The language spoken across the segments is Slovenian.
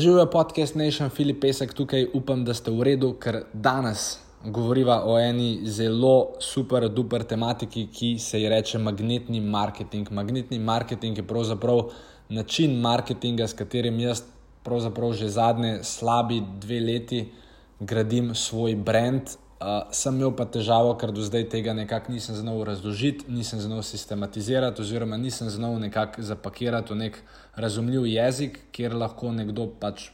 Živijo podcast Nation, Filip Pesek tukaj, upam, da ste v redu, ker danes govoriva o eni zelo super, duper tematiki, ki se ji reče magnetni marketing. Magnetni marketing je pravzaprav način marketinga, s katerim jaz pravzaprav že zadnje slabi dve leti gradim svoj brand. Uh, sem imel pa težavo, ker do zdaj tega nekako nisem znal razložiti, nisem znal sistematizirati, oziroma nisem znal nekako zapakirati v nek razumljiv jezik, kjer lahko nekdo pač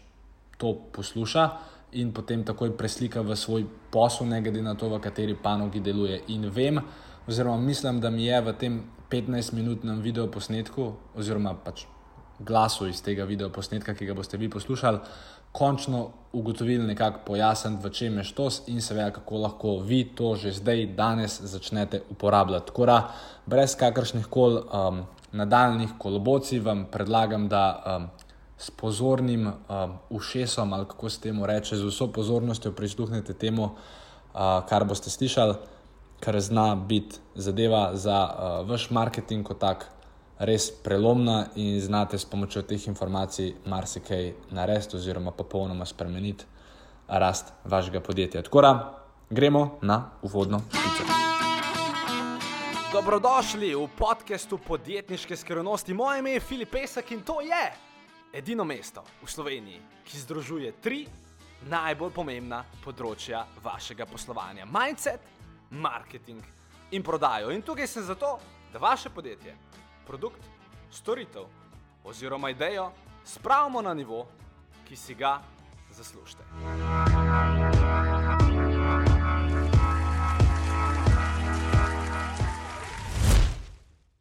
to posluša in potem takoj preslika v svoj posel, ne glede na to, v kateri panogi deluje. In vem, oziroma mislim, da mi je v tem 15-minutnem videoposnetku, oziroma pač glasu iz tega videoposnetka, ki ga boste vi poslušali, končno ugotovili, nekako pojasniti, v čem je štos in seveda, kako lahko vi to že zdaj, danes začnete uporabljati. Tako da, brez kakršnih koli um, nadaljnih kolobocij, vam predlagam, da um, s pozornim um, ušesom, ali kako se temu reče, z vso pozornostjo prisluhnete temu, uh, kar boste slišali, kar zna biti zadeva za uh, vaš marketing kot tak res prelomna in znate s pomočjo teh informacij marsikaj narediti, oziroma popolnoma spremeniti rast vašega podjetja. Tako da gremo na uvodno špico. Dobrodošli v podkastu podjetniške skrivnosti. Moje ime je Filip Pesek in to je edino mesto v Sloveniji, ki združuje tri najbolj pomembna področja vašega poslovanja: mindset, marketing in prodajo. In tukaj sem zato, da vaše podjetje produkt, storitev oziroma idejo spravimo na nivo, ki si ga zaslužite.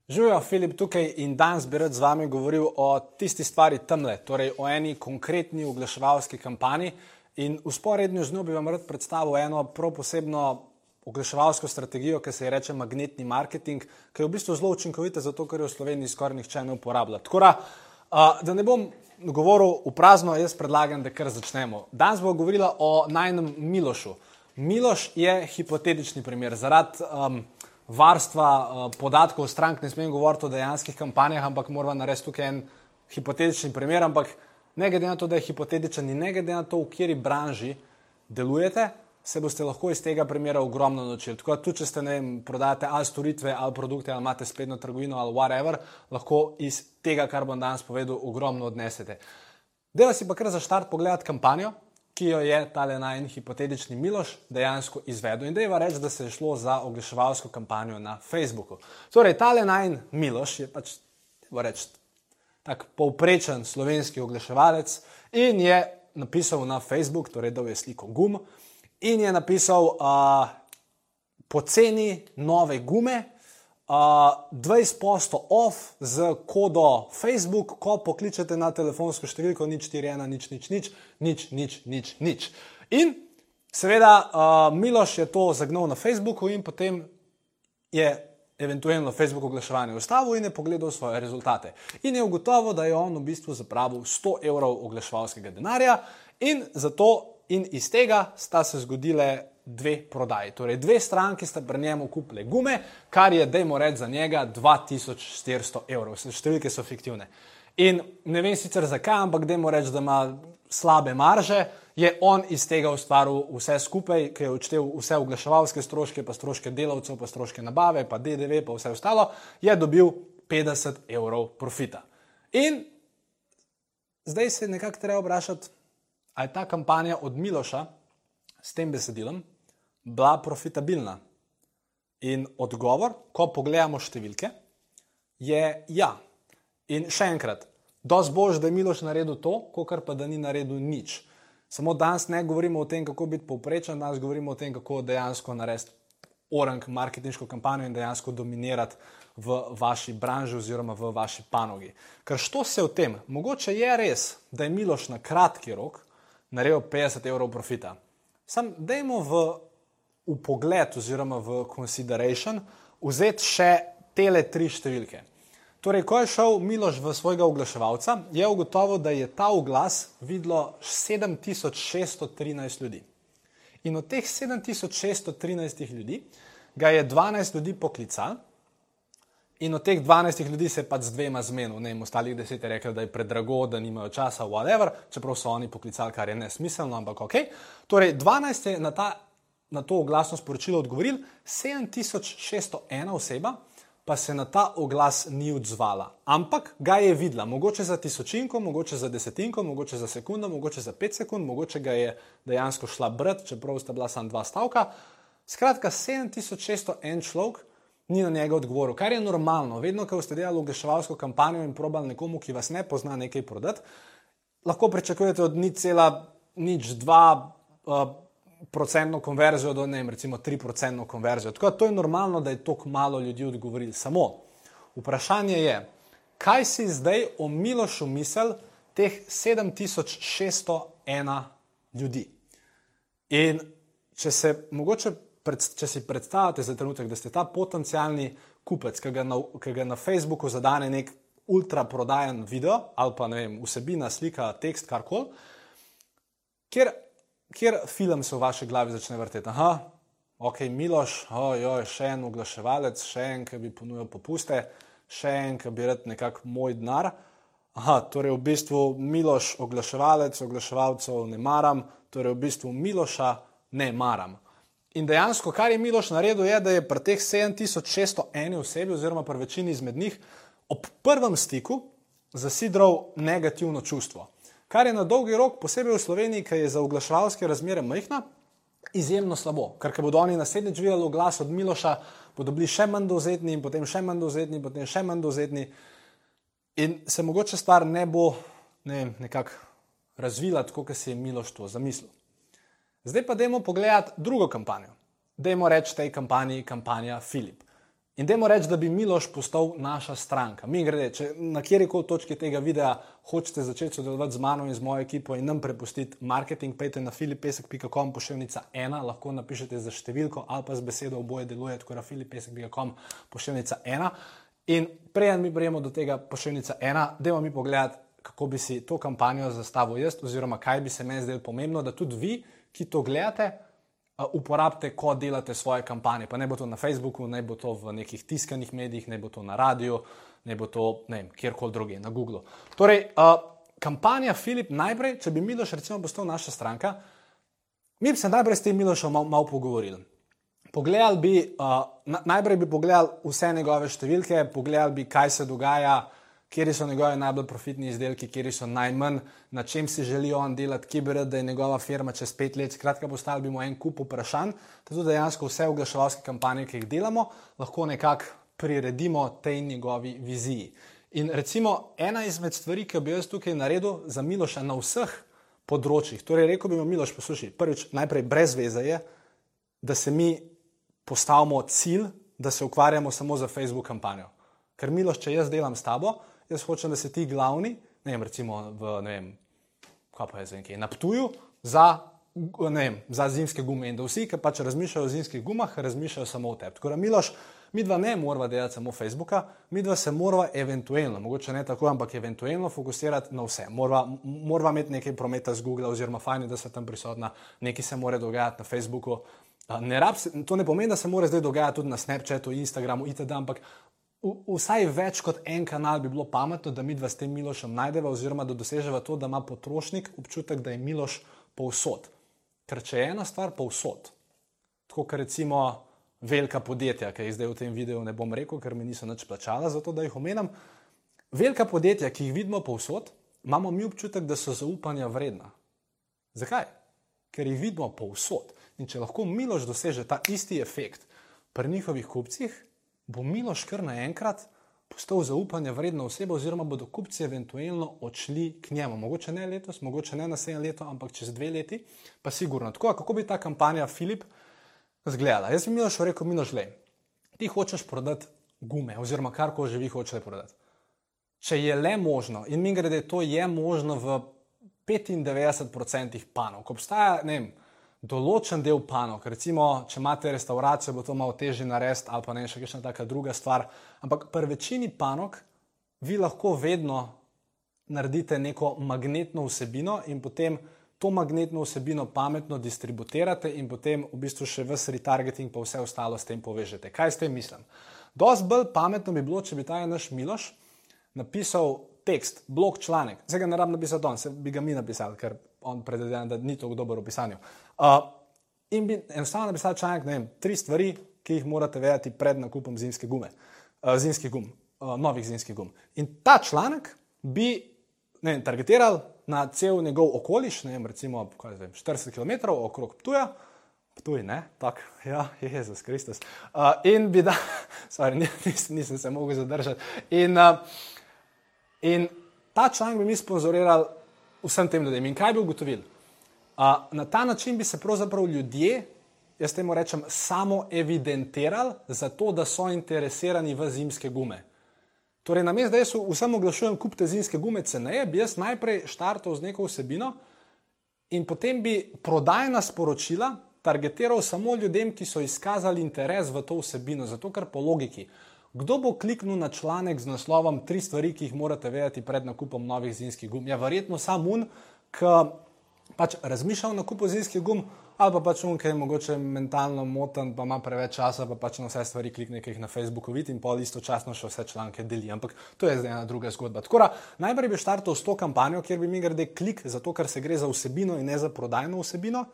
Živijo, Filip tukaj in danes bi rad z vami govoril o tisti stvari temle, torej o eni konkretni oglaševalski kampanji. In usporedno z njo bi vam rad predstavil eno prav posebno oglaševalsko strategijo, ki se ji reče magnetni marketing, ki je v bistvu zelo učinkovita, zato ker jo v Sloveniji skoraj nihče ne uporablja. Tako da, da ne bom govoril v prazno, jaz predlagam, da kar začnemo. Danes bomo govorili o najnem Milošu. Miloš je hipotetični primer. Zaradi um, varstva uh, podatkov strank ne smem govoriti o dejanskih kampanjah, ampak moram narediti tukaj en hipotetični primer. Ampak ne glede na to, da je hipotetičen in ne glede na to, v kateri branži delujete, se boste lahko iz tega primera ogromno naučili. Tako da tudi, če ste ne vem, prodajate ali storitve, ali produkte, ali imate spletno trgovino, ali whatever, lahko iz tega, kar bom danes povedal, ogromno odnesete. Deva si pa kar za štart pogledati kampanjo, ki jo je tale najn hipotetični Miloš dejansko izvedel. In deva reči, da se je šlo za oglaševalsko kampanjo na Facebooku. Torej, tale najn Miloš je pač, deva reči, tak povprečen slovenski oglaševalec in je napisal na Facebook, torej da je sliko gum, in je napisal uh, poceni nove gume, uh, 20% off z kodo Facebook, ko pokličete na telefonsko številko nič 41, nič, nič, nič, nič, nič, nič, nič. In seveda uh, Miloš je to zagnal na Facebooku in potem je eventualno Facebook oglaševanje ustavil in je pogledal svoje rezultate. In je ugotovil, da je on v bistvu zapravil 100 evrov oglaševalskega denarja in zato in iz tega sta se zgodile dve prodaji. Torej, dve stranki sta pri njemu kupile gume, kar je, dajmo reči, za njega 2400 evrov. Številke so fiktivne. In ne vem sicer zakaj, ampak dajmo reči, da ima slabe marže. Je on iz tega ustvaril vse skupaj, ki je odštel vse oglaševalske stroške, pa stroške delavcev, pa stroške nabave, pa DDV, pa vse ostalo, je dobil 50 evrov profita. In zdaj se nekako treba vprašati, ali je ta kampanja od Miloša s tem besedilom bila profitabilna? In odgovor, ko pogledamo številke, je ja. In še enkrat, dosti bož, da je Miloš naredil to, kot pa da ni naredil nič. Samo danes ne govorimo o tem, kako biti povprečen, danes govorimo o tem, kako dejansko narediti orang marketinško kampanjo in dejansko dominirati v vaši branži oziroma v vaši panogi. Ker što se v tem? Mogoče je res, da je Miloš na kratki rok naredil 50 evrov profita. Sam dajmo v, v pogled oziroma v consideration vzeti še tele tri številke. Torej, ko je šel Miloš v svojega oglaševalca, je ugotovil, da je ta oglas videlo 7613 ljudi. In od teh 7613 ljudi ga je 12 ljudi poklical In od teh 12 ljudi se je pač z dvema zmenil, ne, ostalih deset je rekel, da je predrago, da nimajo časa, whatever, čeprav so oni poklicali, kar je nesmiselno, ampak ok. Torej, 12 je na, ta, na to oglasno sporočilo odgovoril, 7601 oseba pa se na ta oglas ni odzvala, ampak ga je videla, mogoče za tisočinko, mogoče za desetinko, mogoče za sekundo, mogoče za pet sekund, mogoče ga je dejansko šla brati, čeprav sta bila samo dva stavka. Skratka, 7601 človek ni na njega odgovoril, kar je normalno. Vedno, ko ste delali oglaševalsko kampanjo in probali nekomu, ki vas ne pozna, nekaj prodati, lahko pričakujete od nič cela, nič dva. Uh, procentno konverzijo do ne, recimo 3% konverzijo. Tako da to je normalno, da je tako malo ljudi odgovorili. Samo vprašanje je, kaj si zdaj o Milošu misel teh 7601 ljudi? In če se mogoče, pred, če si predstavljate za trenutek, da ste ta potencijalni kupec, ki ga na, ki ga na Facebooku zadane nek ultra prodajen video ali pa vem, vsebina, slika, tekst, karkoli, kjer kjer film se v vaši glavi začne vrteti. Aha, ok, Miloš, ojoj, še en oglaševalec, še en, ki bi ponujal popuste, še en, ki bi rad nekako moj denar. Aha, torej v bistvu Miloš, oglaševalec, oglaševalcev ne maram, torej v bistvu Miloša ne maram. In dejansko, kar je Miloš naredil, je, da je pri teh 7601 osebi, oziroma pri večini izmed njih, ob prvem stiku zasidral negativno čustvo kar je na dolgi rok, posebej v Sloveniji, ki je za oglaševalske razmere majhna, izjemno slabo. Ker ko bodo oni naslednjič videli glas od Miloša, bodo bili še manj dovzetni in potem še manj dovzetni, potem še manj dovzetni. In se mogoče stvar ne bo ne, nekako razvila tako, kot si je Miloš to zamislil. Zdaj pa dajmo pogledati drugo kampanjo. Dajmo reči tej kampanji kampanja Filip. In dajmo reči, da bi Miloš postal naša stranka. Mi grede, če na kjerkoli točki tega videa hočete začeti sodelovati z mano in z mojo ekipo in nam prepustiti marketing, pejte na filipesek.com, pošiljnica ena, lahko napišete za številko ali pa z besedo oboje deluje, tako da filipesek.com, pošiljnica ena. In preden mi prijemo do tega pošiljnica ena, dajmo mi pogledati, kako bi si to kampanjo zastavil jaz, oziroma kaj bi se meni zdelo pomembno, da tudi vi, ki to gledate, uporabite, ko delate svoje kampanje. Pa ne bo to na Facebooku, ne bo to v nekih tiskanih medijih, ne bo to na radiju, ne bo to ne kjerkoli drugje, na Googlu. Torej, uh, kampanja Filip, najprej, če bi Miloš recimo postal naša stranka, mi bi se najprej s tem Milošom malo mal pogovorili. Pogledali bi, uh, najprej bi pogledali vse njegove številke, pogledali bi, kaj se dogaja kje so njegove najbolj profitni izdelki, kje so najmanj, na čem si želi on delati, kje bi rad, da je njegova firma čez pet let. Skratka, postavili bi mu en kup vprašanj, da tudi dejansko vse oglaševalske kampanje, ki jih delamo, lahko nekako priredimo tej njegovi viziji. In recimo ena izmed stvari, ki bi jaz tukaj naredil za Miloša na vseh področjih, torej rekel bi mu Miloš, poslušaj, prvič, najprej brez veze je, da se mi postavimo cilj, da se ukvarjamo samo za Facebook kampanjo. Ker Miloš, če jaz delam s tabo, jaz hočem, da se ti glavni, ne vem, recimo v, ne vem, kaj pa je za nekaj, naptuju za, ne vem, za zimske gume in da vsi, ki pač razmišljajo o zimskih gumah, razmišljajo samo o tebi. Tako da, Miloš, mi dva ne moramo delati samo Facebooka, mi dva se moramo eventualno, mogoče ne tako, ampak eventualno fokusirati na vse. Moramo imeti nekaj prometa z Google, oziroma fajn, da so tam prisotna, nekaj se mora dogajati na Facebooku. Ne se, to ne pomeni, da se mora zdaj dogajati tudi na Snapchatu, Instagramu itd., ampak vsaj več kot en kanal bi bilo pametno, da mi dva s tem Milošem najdeva, oziroma da doseževa to, da ima potrošnik občutek, da je Miloš povsod. Ker če je ena stvar povsod, tako kot recimo velika podjetja, ki jih zdaj v tem videu ne bom rekel, ker mi niso nič plačala za to, da jih omenjam. Velika podjetja, ki jih vidimo povsod, imamo mi občutek, da so zaupanja vredna. Zakaj? Ker jih vidimo povsod. In če lahko Miloš doseže ta isti efekt pri njihovih kupcih, bo Miloš kar naenkrat postal zaupanja vredna oseba, oziroma bodo kupci eventualno odšli k njemu. Mogoče ne letos, mogoče ne naslednje leto, ampak čez dve leti, pa sigurno. Tako, kako bi ta kampanja Filip izgledala? Jaz bi Miloš rekel, Miloš, le, ti hočeš prodati gume, oziroma kar ko že vi hočete prodati. Če je le možno, in mi grede, to je možno v 95% panov, ko obstaja, ne vem, določen del panog. Recimo, če imate restauracijo, bo to malo težje narediti, ali pa ne še kakšna taka druga stvar. Ampak pri večini panog vi lahko vedno naredite neko magnetno vsebino in potem to magnetno vsebino pametno distribuirate in potem v bistvu še vse retargeting pa vse ostalo s tem povežete. Kaj s tem mislim? Dost bolj pametno bi bilo, če bi ta naš Miloš napisal tekst, blog članek. Zdaj ga ne rabim napisati on, se bi ga mi napisali, ker on predvidevam, da ni tako dober v pisanju. Uh, in bi enostavno napisal članek, ne vem, tri stvari, ki jih morate vedeti pred nakupom zimske gume, uh, zimskih gum, uh, novih zimskih gum. In ta članek bi ne targetiral na cel njegov okoliš, ne vem, recimo vem, 40 km okrog Ptuja. Ptuj, ne, tako, ja, Jezus Kristus. Uh, in bi da, sorry, nisem, nisem se mogel zadržati. In, uh, in ta članek bi mi sponzorirali vsem tem ljudem. In kaj bi ugotovili? Na ta način bi se pravzaprav ljudje, jaz temu rečem, samo evidentirali, zato da so interesirani v zimske gume. Torej, na mestu, da jaz vsem oglašujem, kupite zimske gume ceneje, bi jaz najprej štartal z neko vsebino in potem bi prodajna sporočila targetiral samo ljudem, ki so izkazali interes v to vsebino. Zato, ker po logiki, kdo bo kliknil na članek z naslovom Tri stvari, ki jih morate vedeti pred nakupom novih zimskih gum? Ja, verjetno sam un, ki pač razmišlja o nakupu zimskih gum ali pa pač on, ki je mogoče mentalno moten, pa ima preveč časa, pa pač na vse stvari klikne, ki jih na Facebooku vidi in pol istočasno še vse članke deli. Ampak to je zdaj ena druga zgodba. Tako da najprej bi štartal s to kampanjo, kjer bi mi grede klik, zato ker se gre za vsebino in ne za prodajno vsebino,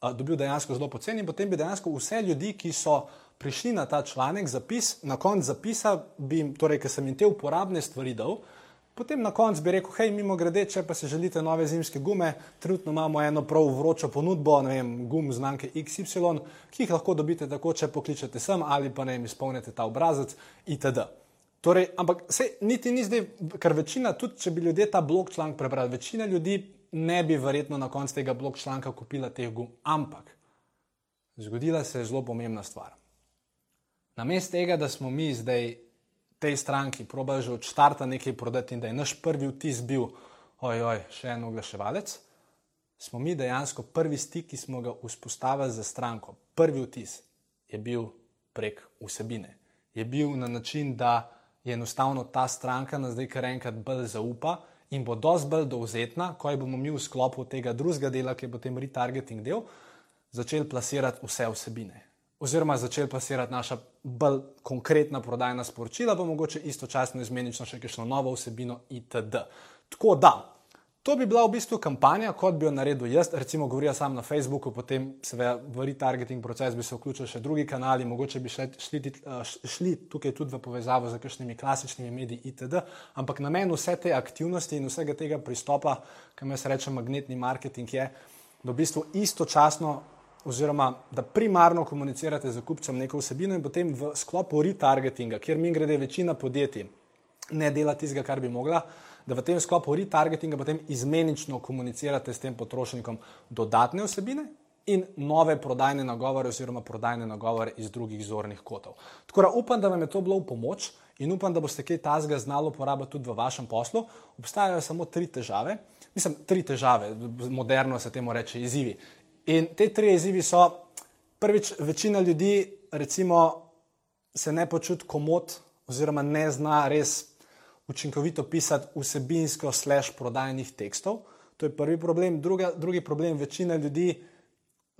dobil dejansko zelo poceni in potem bi dejansko vse ljudi, ki so prišli na ta članek, zapis, na koncu zapisa, bi torej, ker sem jim te uporabne stvari dal, Potem na koncu bi rekel, hej, mimo grede, če pa se želite nove zimske gume, trenutno imamo eno prav vročo ponudbo, ne vem, gum znamke XY, ki jih lahko dobite tako, če pokličete sem ali pa ne vem, izpolnite ta obrazec itd. Torej, ampak se niti ni zdaj, ker večina, tudi če bi ljudje ta blog članek prebrali, večina ljudi ne bi verjetno na koncu tega blog članka kupila teh gum. Ampak zgodila se je zelo pomembna stvar. Namesto tega, da smo mi zdaj tej stranki probajo že od začetka nekaj prodati in da je naš prvi vtis bil, ojoj, še en oglaševalec, smo mi dejansko prvi stik, ki smo ga vzpostavili za stranko. Prvi vtis je bil prek vsebine. Je bil na način, da je enostavno ta stranka nas zdaj kar enkrat bolj zaupa in bo dosti bolj dovzetna, ko bomo mi v sklopu tega drugega dela, ki je potem retargeting del, začeli plasirati vse vsebine oziroma začeli pasirati naša bolj konkretna prodajna sporočila, pa mogoče istočasno izmenično še kakšno novo vsebino itd. Tako da, to bi bila v bistvu kampanja, kot bi jo naredil jaz, recimo govorila sam na Facebooku, potem seveda v retargeting proces bi se vključili še drugi kanali, mogoče bi šli, šli, šli tukaj tudi v povezavo z kakšnimi klasičnimi mediji itd. Ampak namen vse te aktivnosti in vsega tega pristopa, kam jaz rečem magnetni marketing, je, da v bistvu istočasno oziroma da primarno komunicirate z kupcem neko vsebino in potem v sklopu retargetinga, kjer mi grede večina podjetij ne dela tistega, kar bi mogla, da v tem sklopu retargetinga potem izmenično komunicirate s tem potrošnikom dodatne vsebine in nove prodajne nagovore oziroma prodajne nagovore iz drugih zornih kotov. Tako da upam, da vam je to bilo v pomoč in upam, da boste kaj tazga znali uporabiti tudi v vašem poslu. Obstajajo samo tri težave. Mislim, tri težave, moderno se temu reče, izzivi. In te tri izzivi so, prvič, večina ljudi, recimo, se ne počuti komod, oziroma ne zna res učinkovito pisati vsebinsko slash prodajnih tekstov. To je prvi problem. Druga, drugi problem, večina ljudi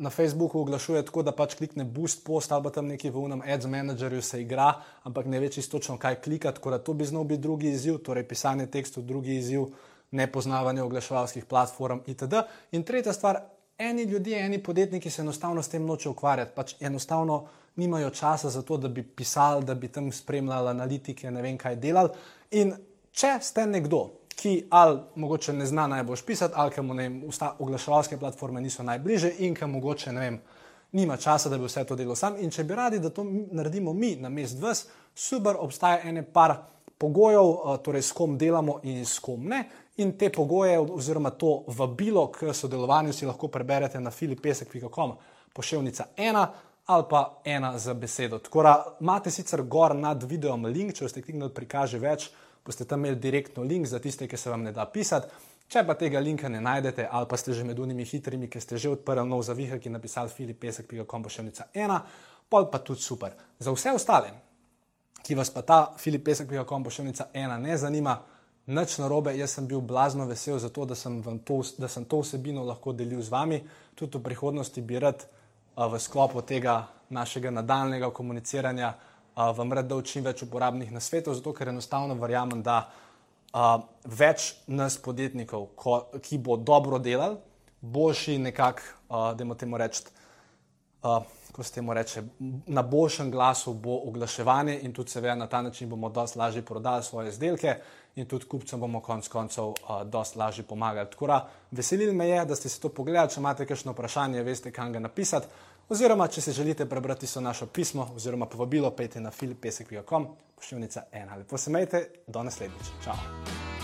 na Facebooku oglašuje tako, da pač klikne boost post ali pa tam neki v unem ads managerju se igra, ampak ne ve čisto točno, kaj klikati, tako da to bi znal biti drugi izziv, torej pisanje tekstov, drugi izziv, nepoznavanje oglaševalskih platform itd. In tretja stvar, eni ljudje, eni podjetniki se enostavno s tem noče ukvarjati, pač enostavno nimajo časa za to, da bi pisali, da bi tam spremljali analitike, ne vem kaj delali. In če ste nekdo, ki ali mogoče ne zna najbolj pisati, ali ki mu oglaševalske platforme niso najbliže in ki mogoče ne vem. Nima časa, da bi vse to delal sam, in če bi radi, da to naredimo mi na mest vas, super, obstaja ene par pogojev, eh, torej s kom delamo in s kom ne. In te pogoje, oziroma to vabilo k sodelovanju, si lahko preberete na filipesek.com, pošiljka ena ali pa ena za besedo. Tako da imate sicer gor nad videom link, če ste kliknili prikaže več, boste tam imeli direktno link za tiste, ki se vam ne da pisati. Če pa tega linka ne najdete, ali pa ste že med unimi hitrimi, ki ste že odprli nov zavihek in napisali filipesek.com, pošiljka ena, pa pa tudi super. Za vse ostale, ki vas pa ta filipesek.com, pošiljka ena ne zanima, Nič narobe, jaz sem bil blazno vesel za to, da sem, to, da sem to vsebino lahko delil z vami. Tudi v prihodnosti bi rad v sklopu tega našega nadaljnega komuniciranja vam rad dal čim več uporabnih nasvetov, zato ker enostavno verjamem, da več nas podjetnikov, ko, ki bo dobro delal, boljši nekako, uh, da imamo temu reči. Uh, ko se temu reče, na boljšem glasu bo oglaševanje in tudi seveda na ta način bomo dosti lažje prodali svoje izdelke in tudi kupcem bomo konec koncev uh, dosti lažje pomagali. Tako da veselil me je, da ste si to pogledali, če imate kakšno vprašanje, veste, kam ga napisati. Oziroma, če se želite prebrati so naše pismo oziroma povabilo, pejte na filipesek.com, pošiljnica ena. Lepo se majte, do naslednjič. Čau!